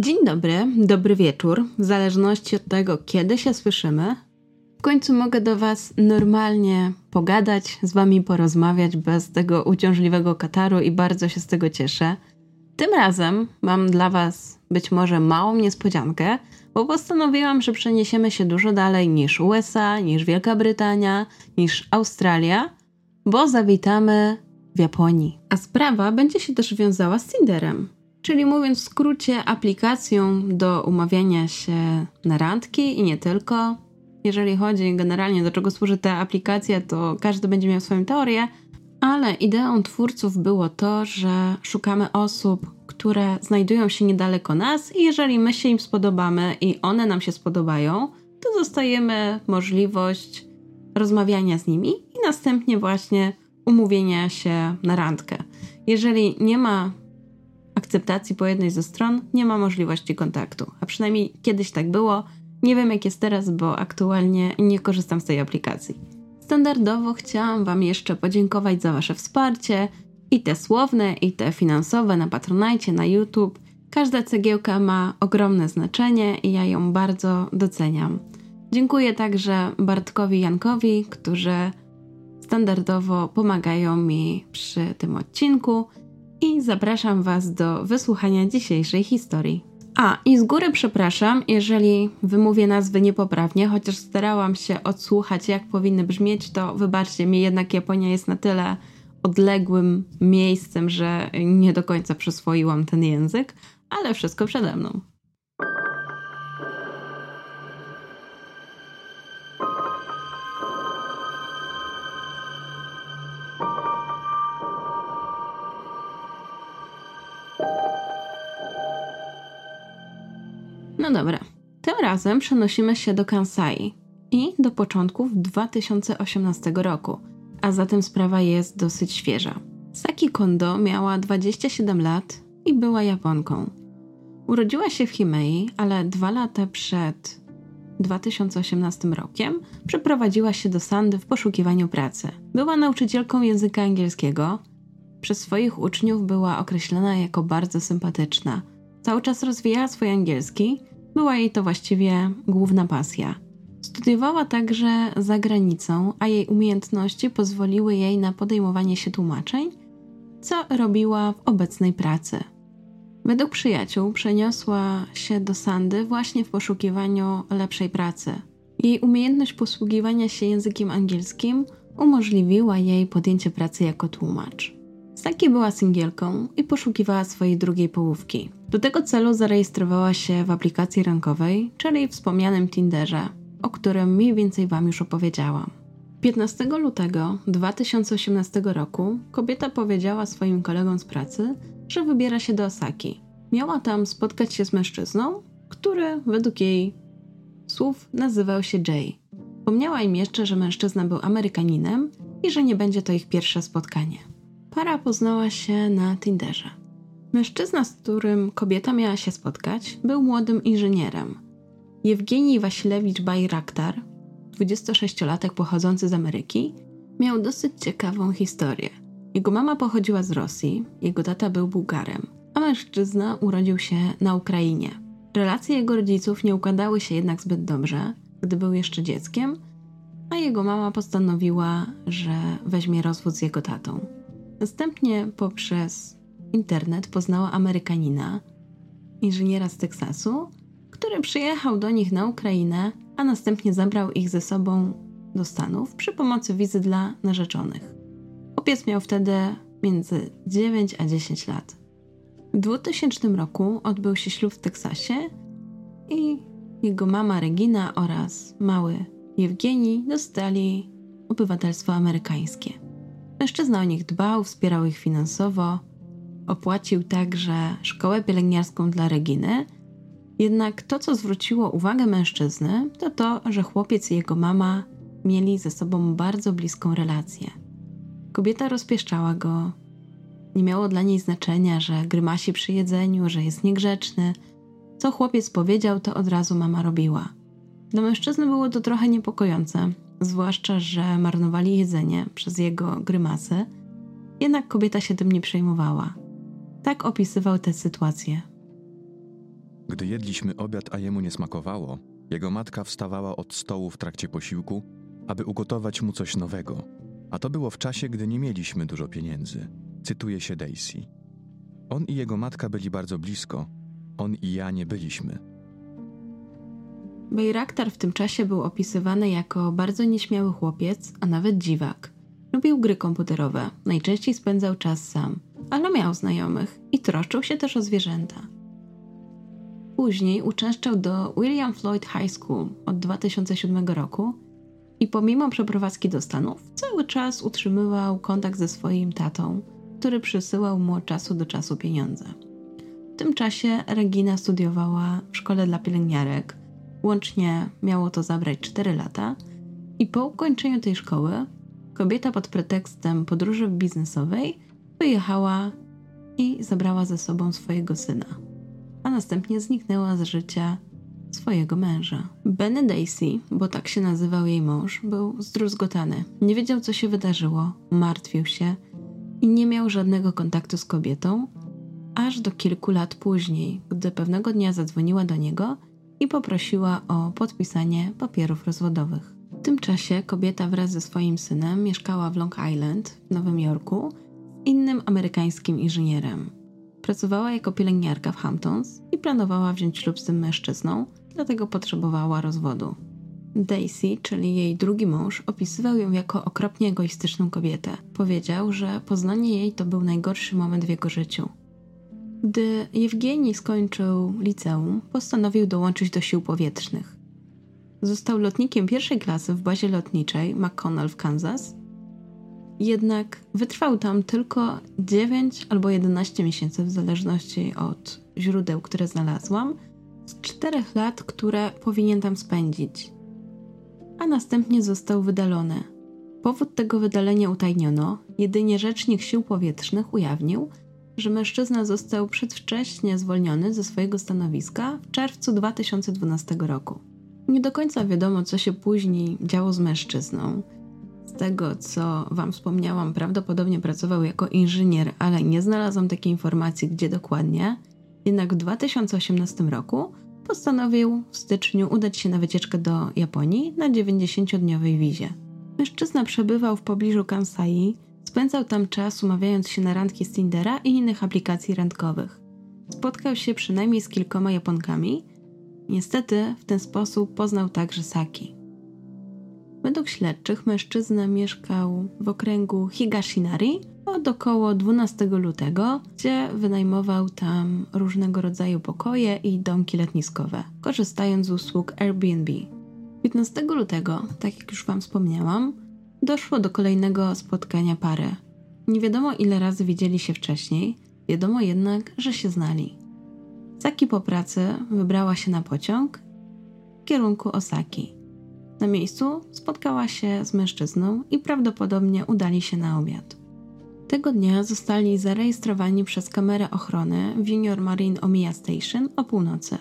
Dzień dobry, dobry wieczór, w zależności od tego, kiedy się słyszymy. W końcu mogę do Was normalnie pogadać, z Wami porozmawiać bez tego uciążliwego kataru i bardzo się z tego cieszę. Tym razem mam dla Was być może małą niespodziankę, bo postanowiłam, że przeniesiemy się dużo dalej niż USA, niż Wielka Brytania, niż Australia, bo zawitamy w Japonii. A sprawa będzie się też wiązała z Tinderem czyli mówiąc w skrócie, aplikacją do umawiania się na randki i nie tylko. Jeżeli chodzi generalnie do czego służy ta aplikacja, to każdy będzie miał swoją teorię, ale ideą twórców było to, że szukamy osób, które znajdują się niedaleko nas i jeżeli my się im spodobamy i one nam się spodobają, to dostajemy możliwość rozmawiania z nimi i następnie właśnie umówienia się na randkę. Jeżeli nie ma akceptacji po jednej ze stron, nie ma możliwości kontaktu. A przynajmniej kiedyś tak było. Nie wiem jak jest teraz, bo aktualnie nie korzystam z tej aplikacji. Standardowo chciałam Wam jeszcze podziękować za Wasze wsparcie i te słowne, i te finansowe na Patronite, na YouTube. Każda cegiełka ma ogromne znaczenie i ja ją bardzo doceniam. Dziękuję także Bartkowi Jankowi, którzy standardowo pomagają mi przy tym odcinku i zapraszam Was do wysłuchania dzisiejszej historii. A, i z góry przepraszam, jeżeli wymówię nazwy niepoprawnie, chociaż starałam się odsłuchać, jak powinny brzmieć, to wybaczcie mi, jednak Japonia jest na tyle odległym miejscem, że nie do końca przyswoiłam ten język, ale wszystko przede mną. No dobra, tym razem przenosimy się do Kansai i do początków 2018 roku, a zatem sprawa jest dosyć świeża. Saki Kondo miała 27 lat i była Japonką. Urodziła się w Himei, ale dwa lata przed 2018 rokiem przeprowadziła się do Sandy w poszukiwaniu pracy. Była nauczycielką języka angielskiego. Przez swoich uczniów była określana jako bardzo sympatyczna. Cały czas rozwijała swój angielski była jej to właściwie główna pasja. Studiowała także za granicą, a jej umiejętności pozwoliły jej na podejmowanie się tłumaczeń, co robiła w obecnej pracy. Według przyjaciół przeniosła się do Sandy właśnie w poszukiwaniu lepszej pracy. Jej umiejętność posługiwania się językiem angielskim umożliwiła jej podjęcie pracy jako tłumacz. Saki była singielką i poszukiwała swojej drugiej połówki. Do tego celu zarejestrowała się w aplikacji rankowej, czyli wspomnianym Tinderze, o którym mniej więcej Wam już opowiedziałam. 15 lutego 2018 roku kobieta powiedziała swoim kolegom z pracy, że wybiera się do Osaki. Miała tam spotkać się z mężczyzną, który według jej słów nazywał się Jay. Wspomniała im jeszcze, że mężczyzna był Amerykaninem i że nie będzie to ich pierwsze spotkanie. Para poznała się na Tinderze. Mężczyzna, z którym kobieta miała się spotkać, był młodym inżynierem. Jewgenij Wasilewicz Bajraktar, 26-latek pochodzący z Ameryki, miał dosyć ciekawą historię. Jego mama pochodziła z Rosji, jego tata był Bułgarem, a mężczyzna urodził się na Ukrainie. Relacje jego rodziców nie układały się jednak zbyt dobrze, gdy był jeszcze dzieckiem, a jego mama postanowiła, że weźmie rozwód z jego tatą. Następnie poprzez internet poznała Amerykanina, inżyniera z Teksasu, który przyjechał do nich na Ukrainę, a następnie zabrał ich ze sobą do Stanów przy pomocy wizy dla narzeczonych. Chłopiec miał wtedy między 9 a 10 lat. W 2000 roku odbył się ślub w Teksasie i jego mama Regina oraz mały Jewgeni dostali obywatelstwo amerykańskie. Mężczyzna o nich dbał, wspierał ich finansowo, opłacił także szkołę pielęgniarską dla Reginy. Jednak to, co zwróciło uwagę mężczyzny, to to, że chłopiec i jego mama mieli ze sobą bardzo bliską relację. Kobieta rozpieszczała go. Nie miało dla niej znaczenia, że grymasi przy jedzeniu, że jest niegrzeczny. Co chłopiec powiedział, to od razu mama robiła. Dla mężczyzny było to trochę niepokojące, zwłaszcza, że marnowali jedzenie przez jego grymasy. Jednak kobieta się tym nie przejmowała. Tak opisywał tę sytuację. Gdy jedliśmy obiad, a jemu nie smakowało, jego matka wstawała od stołu w trakcie posiłku, aby ugotować mu coś nowego. A to było w czasie, gdy nie mieliśmy dużo pieniędzy. Cytuje się Daisy. On i jego matka byli bardzo blisko, on i ja nie byliśmy. Bejraktar w tym czasie był opisywany jako bardzo nieśmiały chłopiec, a nawet dziwak. Lubił gry komputerowe, najczęściej spędzał czas sam, ale miał znajomych i troszczył się też o zwierzęta. Później uczęszczał do William Floyd High School od 2007 roku i pomimo przeprowadzki do Stanów cały czas utrzymywał kontakt ze swoim tatą, który przysyłał mu od czasu do czasu pieniądze. W tym czasie Regina studiowała w szkole dla pielęgniarek. Łącznie miało to zabrać 4 lata i po ukończeniu tej szkoły kobieta pod pretekstem podróży biznesowej wyjechała i zabrała ze sobą swojego syna, a następnie zniknęła z życia swojego męża. Benny Daisy, bo tak się nazywał jej mąż, był zdruzgotany. Nie wiedział, co się wydarzyło, martwił się i nie miał żadnego kontaktu z kobietą, aż do kilku lat później, gdy pewnego dnia zadzwoniła do niego i poprosiła o podpisanie papierów rozwodowych. W tym czasie kobieta wraz ze swoim synem mieszkała w Long Island w Nowym Jorku z innym amerykańskim inżynierem. Pracowała jako pielęgniarka w Hamptons i planowała wziąć ślub z tym mężczyzną, dlatego potrzebowała rozwodu. Daisy, czyli jej drugi mąż, opisywał ją jako okropnie egoistyczną kobietę. Powiedział, że poznanie jej to był najgorszy moment w jego życiu. Gdy Jewgenii skończył liceum, postanowił dołączyć do sił powietrznych. Został lotnikiem pierwszej klasy w bazie lotniczej McConnell w Kansas. Jednak wytrwał tam tylko 9 albo 11 miesięcy, w zależności od źródeł, które znalazłam, z czterech lat, które powinien tam spędzić. A następnie został wydalony. Powód tego wydalenia utajniono, jedynie rzecznik sił powietrznych ujawnił, że mężczyzna został przedwcześnie zwolniony ze swojego stanowiska w czerwcu 2012 roku. Nie do końca wiadomo, co się później działo z mężczyzną. Z tego, co Wam wspomniałam, prawdopodobnie pracował jako inżynier, ale nie znalazłam takiej informacji, gdzie dokładnie. Jednak w 2018 roku postanowił w styczniu udać się na wycieczkę do Japonii na 90-dniowej wizie. Mężczyzna przebywał w pobliżu Kansai, spędzał tam czas umawiając się na randki z Tindera i innych aplikacji randkowych. Spotkał się przynajmniej z kilkoma Japonkami. Niestety w ten sposób poznał także Saki. Według śledczych mężczyzna mieszkał w okręgu Higashinari od około 12 lutego, gdzie wynajmował tam różnego rodzaju pokoje i domki letniskowe, korzystając z usług Airbnb. 15 lutego, tak jak już Wam wspomniałam, doszło do kolejnego spotkania pary. Nie wiadomo ile razy widzieli się wcześniej, wiadomo jednak, że się znali. Saki po pracy wybrała się na pociąg w kierunku Osaki. Na miejscu spotkała się z mężczyzną i prawdopodobnie udali się na obiad. Tego dnia zostali zarejestrowani przez kamerę ochrony w Junior Marine Omiya Station o północy.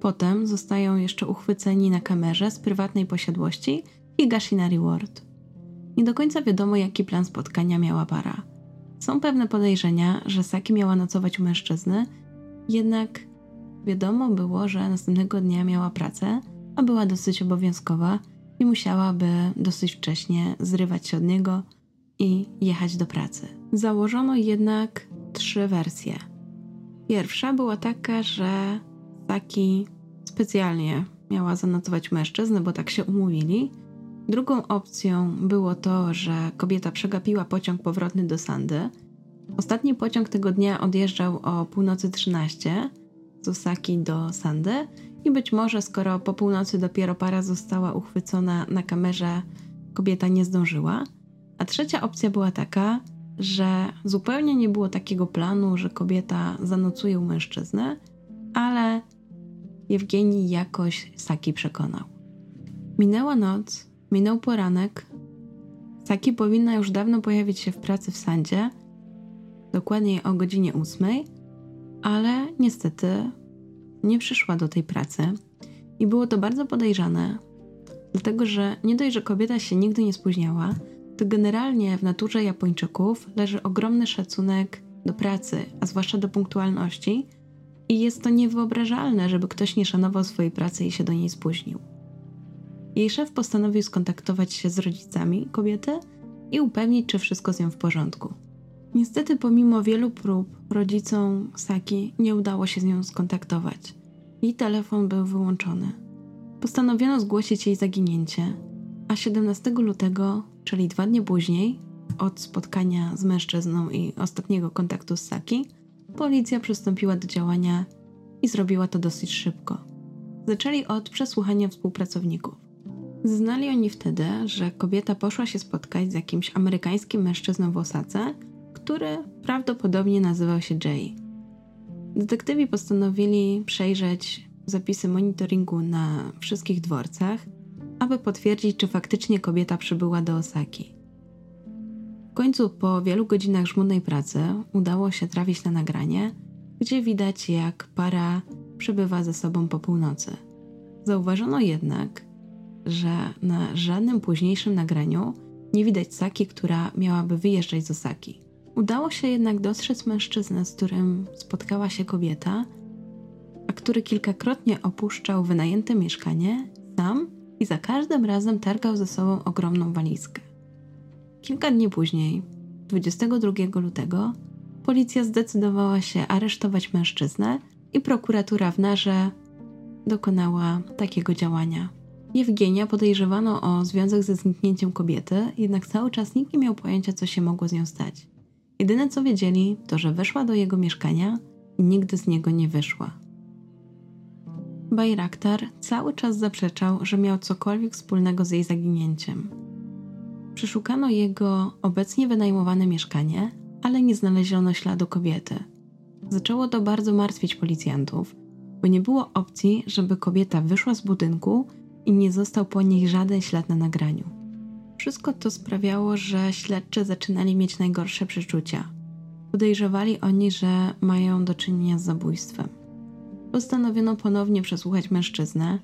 Potem zostają jeszcze uchwyceni na kamerze z prywatnej posiadłości Higashinari Ward. Nie do końca wiadomo, jaki plan spotkania miała para. Są pewne podejrzenia, że Saki miała nocować u mężczyzny, jednak wiadomo było, że następnego dnia miała pracę, a była dosyć obowiązkowa i musiałaby dosyć wcześnie zrywać się od niego i jechać do pracy. Założono jednak trzy wersje. Pierwsza była taka, że Saki specjalnie miała zanotować mężczyznę, bo tak się umówili. Drugą opcją było to, że kobieta przegapiła pociąg powrotny do Sandy. Ostatni pociąg tego dnia odjeżdżał o północy 13 z Osaki do Sandy i być może skoro po północy dopiero para została uchwycona na kamerze, kobieta nie zdążyła. A trzecia opcja była taka, że zupełnie nie było takiego planu, że kobieta zanocuje u mężczyzny, ale Jewgenii jakoś Saki przekonał. Minęła noc, minął poranek. Saki powinna już dawno pojawić się w pracy w Sandzie, dokładniej o godzinie ósmej, ale niestety nie przyszła do tej pracy i było to bardzo podejrzane, dlatego że nie dość, że kobieta się nigdy nie spóźniała, to generalnie w naturze Japończyków leży ogromny szacunek do pracy, a zwłaszcza do punktualności. i jest to niewyobrażalne, żeby ktoś nie szanował swojej pracy i się do niej spóźnił. Jej szef postanowił skontaktować się z rodzicami kobiety i upewnić, czy wszystko z nią w porządku. Niestety, pomimo wielu prób, rodzicom Saki nie udało się z nią skontaktować. Jej telefon był wyłączony. Postanowiono zgłosić jej zaginięcie, a 17 lutego, czyli dwa dni później, od spotkania z mężczyzną i ostatniego kontaktu z Saki, policja przystąpiła do działania i zrobiła to dosyć szybko. Zaczęli od przesłuchania współpracowników. Znali oni wtedy, że kobieta poszła się spotkać z jakimś amerykańskim mężczyzną w Osace, który prawdopodobnie nazywał się Jay. Detektywi postanowili przejrzeć zapisy monitoringu na wszystkich dworcach, aby potwierdzić, czy faktycznie kobieta przybyła do Osaki. W końcu, po wielu godzinach żmudnej pracy, udało się trafić na nagranie, gdzie widać, jak para przebywa ze sobą po północy. Zauważono jednak, że na żadnym późniejszym nagraniu nie widać Saki, która miałaby wyjeżdżać z Osaki. Udało się jednak dostrzec mężczyznę, z którym spotkała się kobieta, a który kilkakrotnie opuszczał wynajęte mieszkanie sam i za każdym razem targał ze sobą ogromną walizkę. Kilka dni później, 22 lutego, policja zdecydowała się aresztować mężczyznę i prokuratura w Narze dokonała takiego działania. Jewgenia podejrzewano o związek ze zniknięciem kobiety, jednak cały czas nikt nie miał pojęcia, co się mogło z nią stać. Jedyne co wiedzieli, to że weszła do jego mieszkania i nigdy z niego nie wyszła. Bajraktar cały czas zaprzeczał, że miał cokolwiek wspólnego z jej zaginięciem. Przeszukano jego obecnie wynajmowane mieszkanie, ale nie znaleziono śladu kobiety. Zaczęło to bardzo martwić policjantów, bo nie było opcji, żeby kobieta wyszła z budynku i nie został po niej żaden ślad na nagraniu. Wszystko to sprawiało, że śledczy zaczynali mieć najgorsze przeczucia. Podejrzewali oni, że mają do czynienia z zabójstwem. Postanowiono ponownie przesłuchać mężczyznę,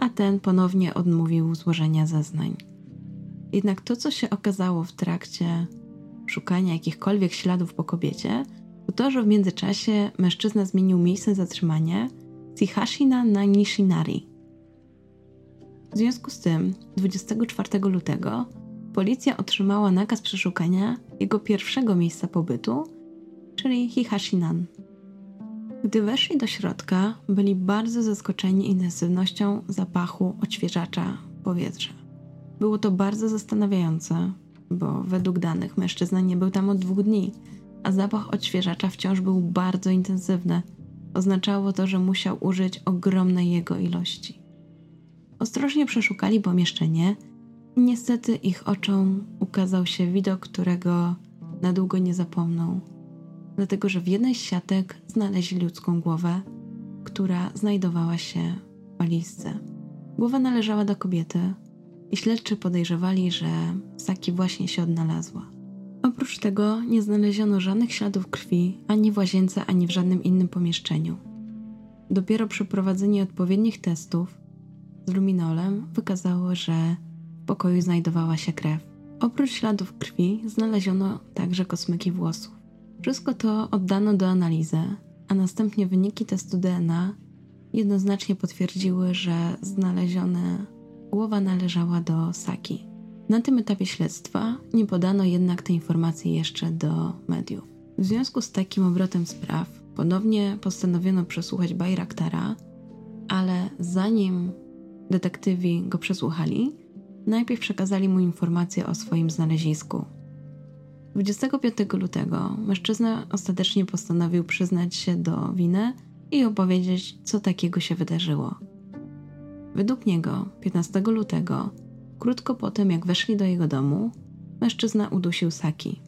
a ten ponownie odmówił złożenia zeznań. Jednak to, co się okazało w trakcie szukania jakichkolwiek śladów po kobiecie, to to, że w międzyczasie mężczyzna zmienił miejsce zatrzymania z Ihashina na Nishinari. W związku z tym 24 lutego policja otrzymała nakaz przeszukania jego pierwszego miejsca pobytu, czyli Hihashinan. Gdy weszli do środka, byli bardzo zaskoczeni intensywnością zapachu odświeżacza powietrza. Było to bardzo zastanawiające, bo według danych mężczyzna nie był tam od dwóch dni, a zapach odświeżacza wciąż był bardzo intensywny. Oznaczało to, że musiał użyć ogromnej jego ilości. Ostrożnie przeszukali pomieszczenie niestety ich oczom ukazał się widok, którego na długo nie zapomną. Dlatego, że w jednej z siatek znaleźli ludzką głowę, która znajdowała się w walizce. Głowa należała do kobiety i śledczy podejrzewali, że Saki właśnie się odnalazła. Oprócz tego nie znaleziono żadnych śladów krwi ani w łazience, ani w żadnym innym pomieszczeniu. Dopiero przeprowadzenie odpowiednich testów z luminolem wykazało, że w pokoju znajdowała się krew. Oprócz śladów krwi znaleziono także kosmyki włosów. Wszystko to oddano do analizy, a następnie wyniki testu DNA jednoznacznie potwierdziły, że znalezione głowa należała do Saki. Na tym etapie śledztwa nie podano jednak tej informacji jeszcze do mediów. W związku z takim obrotem spraw ponownie postanowiono przesłuchać Bajraktara, ale zanim detektywi go przesłuchali, najpierw przekazali mu informację o swoim znalezisku. 25 lutego mężczyzna ostatecznie postanowił przyznać się do winy i opowiedzieć, co takiego się wydarzyło. Według niego 15 lutego, krótko po tym jak weszli do jego domu, mężczyzna udusił Saki.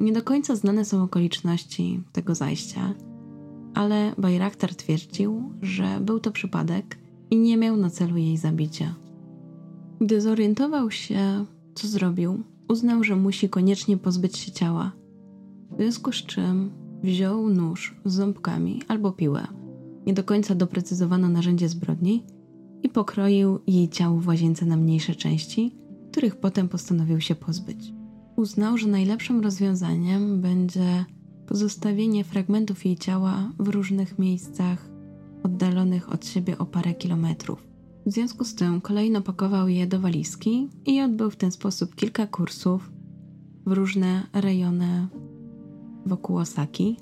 Nie do końca znane są okoliczności tego zajścia, ale Bajraktar twierdził, że był to przypadek i nie miał na celu jej zabicia. Gdy zorientował się, co zrobił, uznał, że musi koniecznie pozbyć się ciała. W związku z czym wziął nóż z ząbkami albo piłę. Nie do końca doprecyzowano narzędzie zbrodni i pokroił jej ciało w łazience na mniejsze części, których potem postanowił się pozbyć. Uznał, że najlepszym rozwiązaniem będzie pozostawienie fragmentów jej ciała w różnych miejscach oddalonych od siebie o parę kilometrów. W związku z tym kolejno pakował je do walizki i odbył w ten sposób kilka kursów w różne rejony wokół Osaki.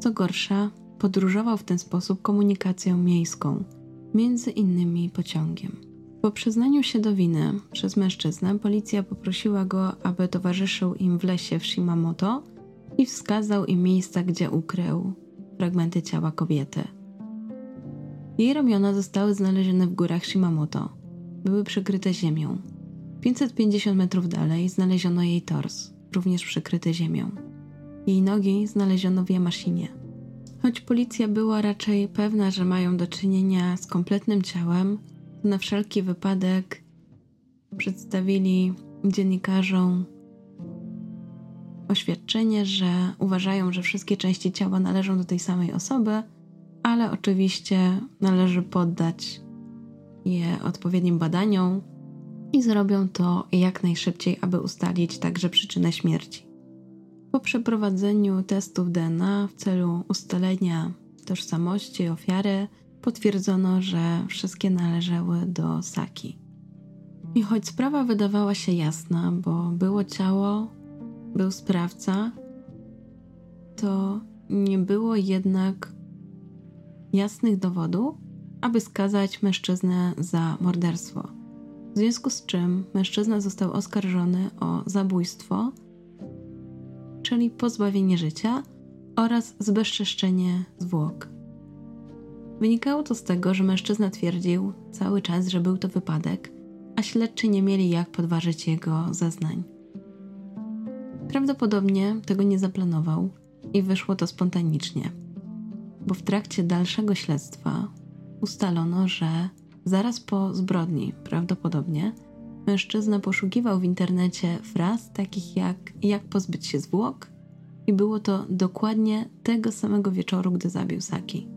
Co gorsza, podróżował w ten sposób komunikacją miejską, między innymi pociągiem. Po przyznaniu się do winy przez mężczyznę, policja poprosiła go, aby towarzyszył im w lesie w Shimamoto i wskazał im miejsca, gdzie ukrył fragmenty ciała kobiety. Jej ramiona zostały znalezione w górach Shimamoto. Były przykryte ziemią. 550 metrów dalej znaleziono jej tors, również przykryty ziemią. Jej nogi znaleziono w Yamashinie. Choć policja była raczej pewna, że mają do czynienia z kompletnym ciałem, na wszelki wypadek przedstawili dziennikarzom oświadczenie, że uważają, że wszystkie części ciała należą do tej samej osoby, ale oczywiście należy poddać je odpowiednim badaniom i zrobią to jak najszybciej, aby ustalić także przyczynę śmierci. Po przeprowadzeniu testów DNA w celu ustalenia tożsamości ofiary, potwierdzono, że wszystkie należały do Saki. I choć sprawa wydawała się jasna, bo było ciało, był sprawca, to nie było jednak jasnych dowodów, aby skazać mężczyznę za morderstwo. W związku z czym mężczyzna został oskarżony o zabójstwo, czyli pozbawienie życia oraz zbezczeszczenie zwłok. Wynikało to z tego, że mężczyzna twierdził cały czas, że był to wypadek, a śledczy nie mieli jak podważyć jego zeznań. Prawdopodobnie tego nie zaplanował i wyszło to spontanicznie bo w trakcie dalszego śledztwa ustalono, że zaraz po zbrodni, prawdopodobnie, mężczyzna poszukiwał w internecie fraz takich jak jak pozbyć się zwłok i było to dokładnie tego samego wieczoru, gdy zabił Saki.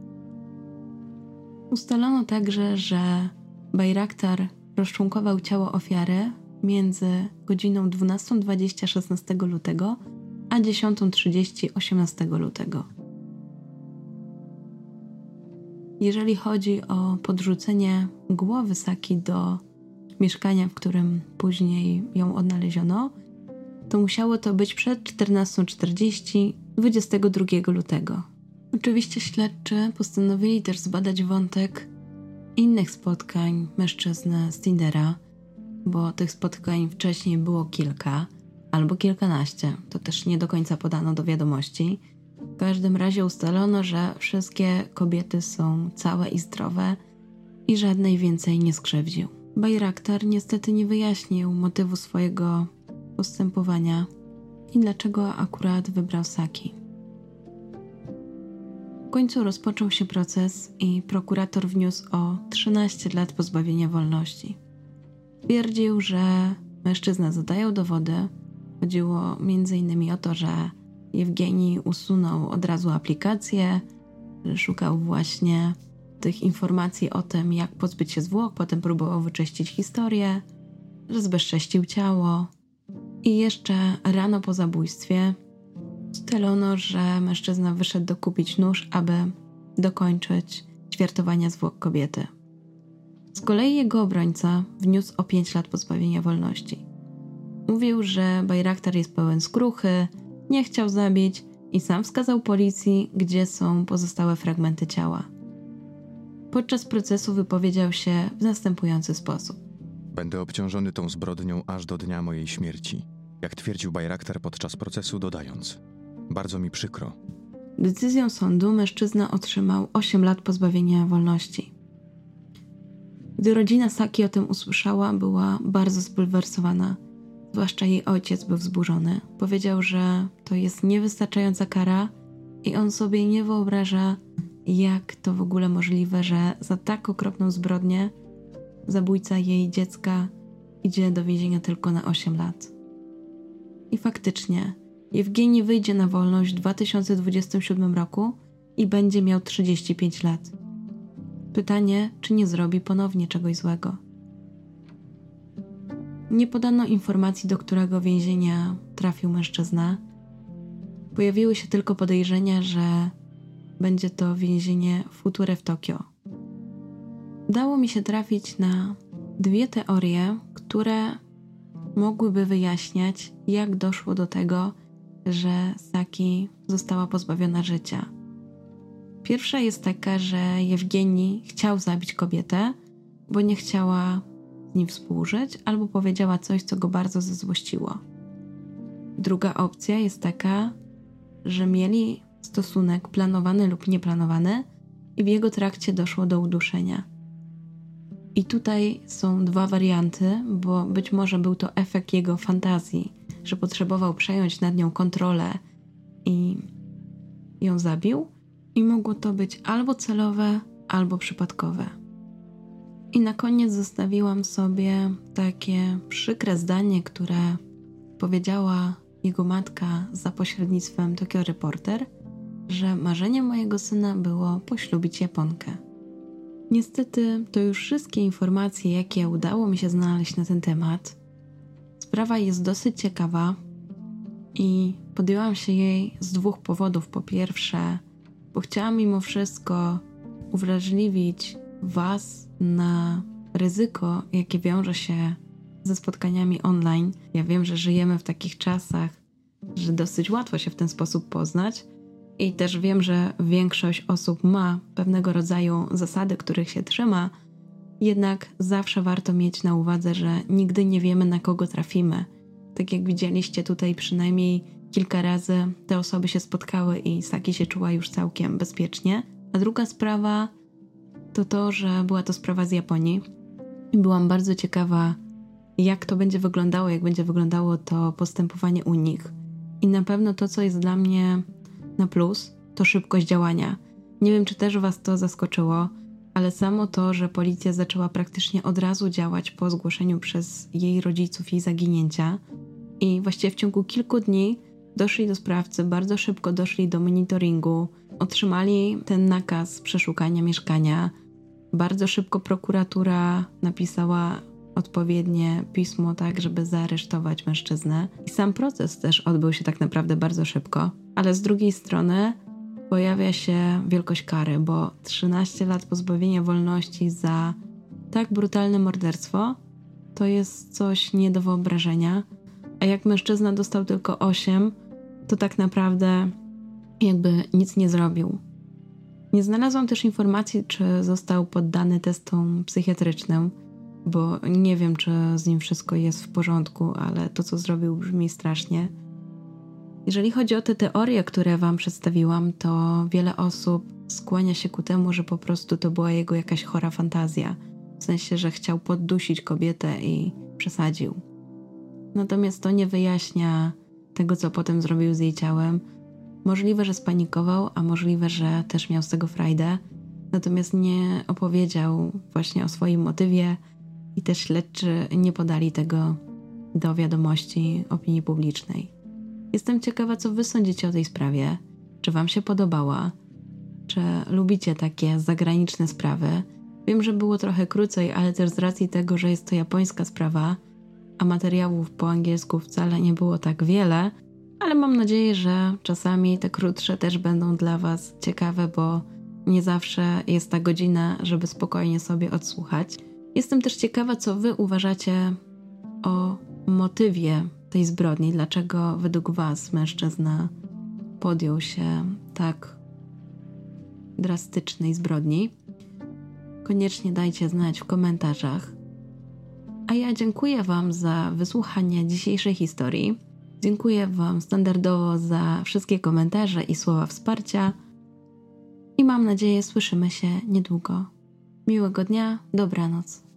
Ustalono także, że Bajraktar rozczłonkował ciało ofiary między godziną 12.20 16 lutego a 10.30 18 lutego. Jeżeli chodzi o podrzucenie głowy Saki do mieszkania, w którym później ją odnaleziono, to musiało to być przed 14.40 22 lutego. Oczywiście śledczy postanowili też zbadać wątek innych spotkań mężczyzny z Tindera, bo tych spotkań wcześniej było kilka albo kilkanaście. To też nie do końca podano do wiadomości. W każdym razie ustalono, że wszystkie kobiety są całe i zdrowe i żadnej więcej nie skrzywdził. Bajraktar niestety nie wyjaśnił motywu swojego postępowania i dlaczego akurat wybrał Saki. W końcu rozpoczął się proces i prokurator wniósł o 13 lat pozbawienia wolności. Twierdził, że mężczyzna zadają dowody. Chodziło m.in. o to, że Jewgenii usunął od razu aplikację, szukał właśnie tych informacji o tym, jak pozbyć się zwłok, potem próbował wyczyścić historię, że zbezcześcił ciało. I jeszcze rano po zabójstwie ustalono, że mężczyzna wyszedł dokupić nóż, aby dokończyć ćwiartowania zwłok kobiety. Z kolei jego obrońca wniósł o 5 lat pozbawienia wolności. Mówił, że Bajraktar jest pełen skruchy, nie chciał zabić i sam wskazał policji, gdzie są pozostałe fragmenty ciała. Podczas procesu wypowiedział się w następujący sposób. Będę obciążony tą zbrodnią aż do dnia mojej śmierci, jak twierdził Bajraktar podczas procesu, dodając: Bardzo mi przykro. Decyzją sądu mężczyzna otrzymał 8 lat pozbawienia wolności. Gdy rodzina Saki o tym usłyszała, była bardzo zbulwersowana Zwłaszcza jej ojciec był wzburzony. Powiedział, że to jest niewystarczająca kara i on sobie nie wyobraża, jak to w ogóle możliwe, że za tak okropną zbrodnię zabójca jej dziecka idzie do więzienia tylko na 8 lat. I faktycznie, Jewgeni wyjdzie na wolność w 2027 roku i będzie miał 35 lat. Pytanie, czy nie zrobi ponownie czegoś złego. Nie podano informacji, do którego więzienia trafił mężczyzna. Pojawiły się tylko podejrzenia, że będzie to więzienie Future w Tokio. Udało mi się trafić na dwie teorie, które mogłyby wyjaśniać, jak doszło do tego, że Saki została pozbawiona życia. Pierwsza jest taka, że Jewgeni chciał zabić kobietę, bo nie chciała z nim współżyć, albo powiedziała coś, co go bardzo zezłościło. Druga opcja jest taka, że mieli stosunek planowany lub nieplanowany i w jego trakcie doszło do uduszenia. I tutaj są dwa warianty, bo być może był to efekt jego fantazji, że potrzebował przejąć nad nią kontrolę i ją zabił, i mogło to być albo celowe, albo przypadkowe. I na koniec zostawiłam sobie takie przykre zdanie, które powiedziała jego matka za pośrednictwem Tokyo Reporter, że marzeniem mojego syna było poślubić Japonkę. Niestety to już wszystkie informacje, jakie udało mi się znaleźć na ten temat. Sprawa jest dosyć ciekawa i podjęłam się jej z dwóch powodów. Po pierwsze, bo chciałam mimo wszystko uwrażliwić Was na ryzyko, jakie wiąże się ze spotkaniami online. Ja wiem, że żyjemy w takich czasach, że dosyć łatwo się w ten sposób poznać. I też wiem, że większość osób ma pewnego rodzaju zasady, których się trzyma, jednak zawsze warto mieć na uwadze, że nigdy nie wiemy, na kogo trafimy. Tak jak widzieliście tutaj, przynajmniej kilka razy te osoby się spotkały i Saki się czuła już całkiem bezpiecznie. A druga sprawa to to, że była to sprawa z Japonii i byłam bardzo ciekawa, jak to będzie wyglądało, jak będzie wyglądało to postępowanie u nich. I na pewno to, co jest dla mnie na plus, to szybkość działania. Nie wiem, czy też Was to zaskoczyło, ale samo to, że policja zaczęła praktycznie od razu działać po zgłoszeniu przez jej rodziców jej zaginięcia i właściwie w ciągu kilku dni doszli do sprawcy, bardzo szybko doszli do monitoringu, otrzymali ten nakaz przeszukania mieszkania. Bardzo szybko prokuratura napisała odpowiednie pismo, tak, żeby zaaresztować mężczyznę. I sam proces też odbył się tak naprawdę bardzo szybko, ale z drugiej strony pojawia się wielkość kary, bo 13 lat pozbawienia wolności za tak brutalne morderstwo to jest coś nie do wyobrażenia. A jak mężczyzna dostał tylko 8, to tak naprawdę jakby nic nie zrobił. Nie znalazłam też informacji, czy został poddany testom psychiatrycznym, bo nie wiem, czy z nim wszystko jest w porządku, ale to, co zrobił, brzmi strasznie. Jeżeli chodzi o te teorie, które Wam przedstawiłam, to wiele osób skłania się ku temu, że po prostu to była jego jakaś chora fantazja. W sensie, że chciał poddusić kobietę i przesadził. Natomiast to nie wyjaśnia tego, co potem zrobił z jej ciałem. Możliwe, że spanikował, a możliwe, że też miał z tego frajdę, natomiast nie opowiedział właśnie o swoim motywie i też śledczy nie podali tego do wiadomości opinii publicznej. Jestem ciekawa, co wy sądzicie o tej sprawie. Czy wam się podobała? Czy lubicie takie zagraniczne sprawy? Wiem, że było trochę krócej, ale też z racji tego, że jest to japońska sprawa, a materiałów po angielsku wcale nie było tak wiele, ale mam nadzieję, że czasami te krótsze też będą dla Was ciekawe, bo nie zawsze jest ta godzina, żeby spokojnie sobie odsłuchać. Jestem też ciekawa, co Wy uważacie o motywie tej zbrodni, dlaczego według Was mężczyzna podjął się tak drastycznej zbrodni. Koniecznie dajcie znać w komentarzach. A ja dziękuję Wam za wysłuchanie dzisiejszej historii. Dziękuję Wam standardowo za wszystkie komentarze i słowa wsparcia. I mam nadzieję, słyszymy się niedługo. Miłego dnia, dobranoc.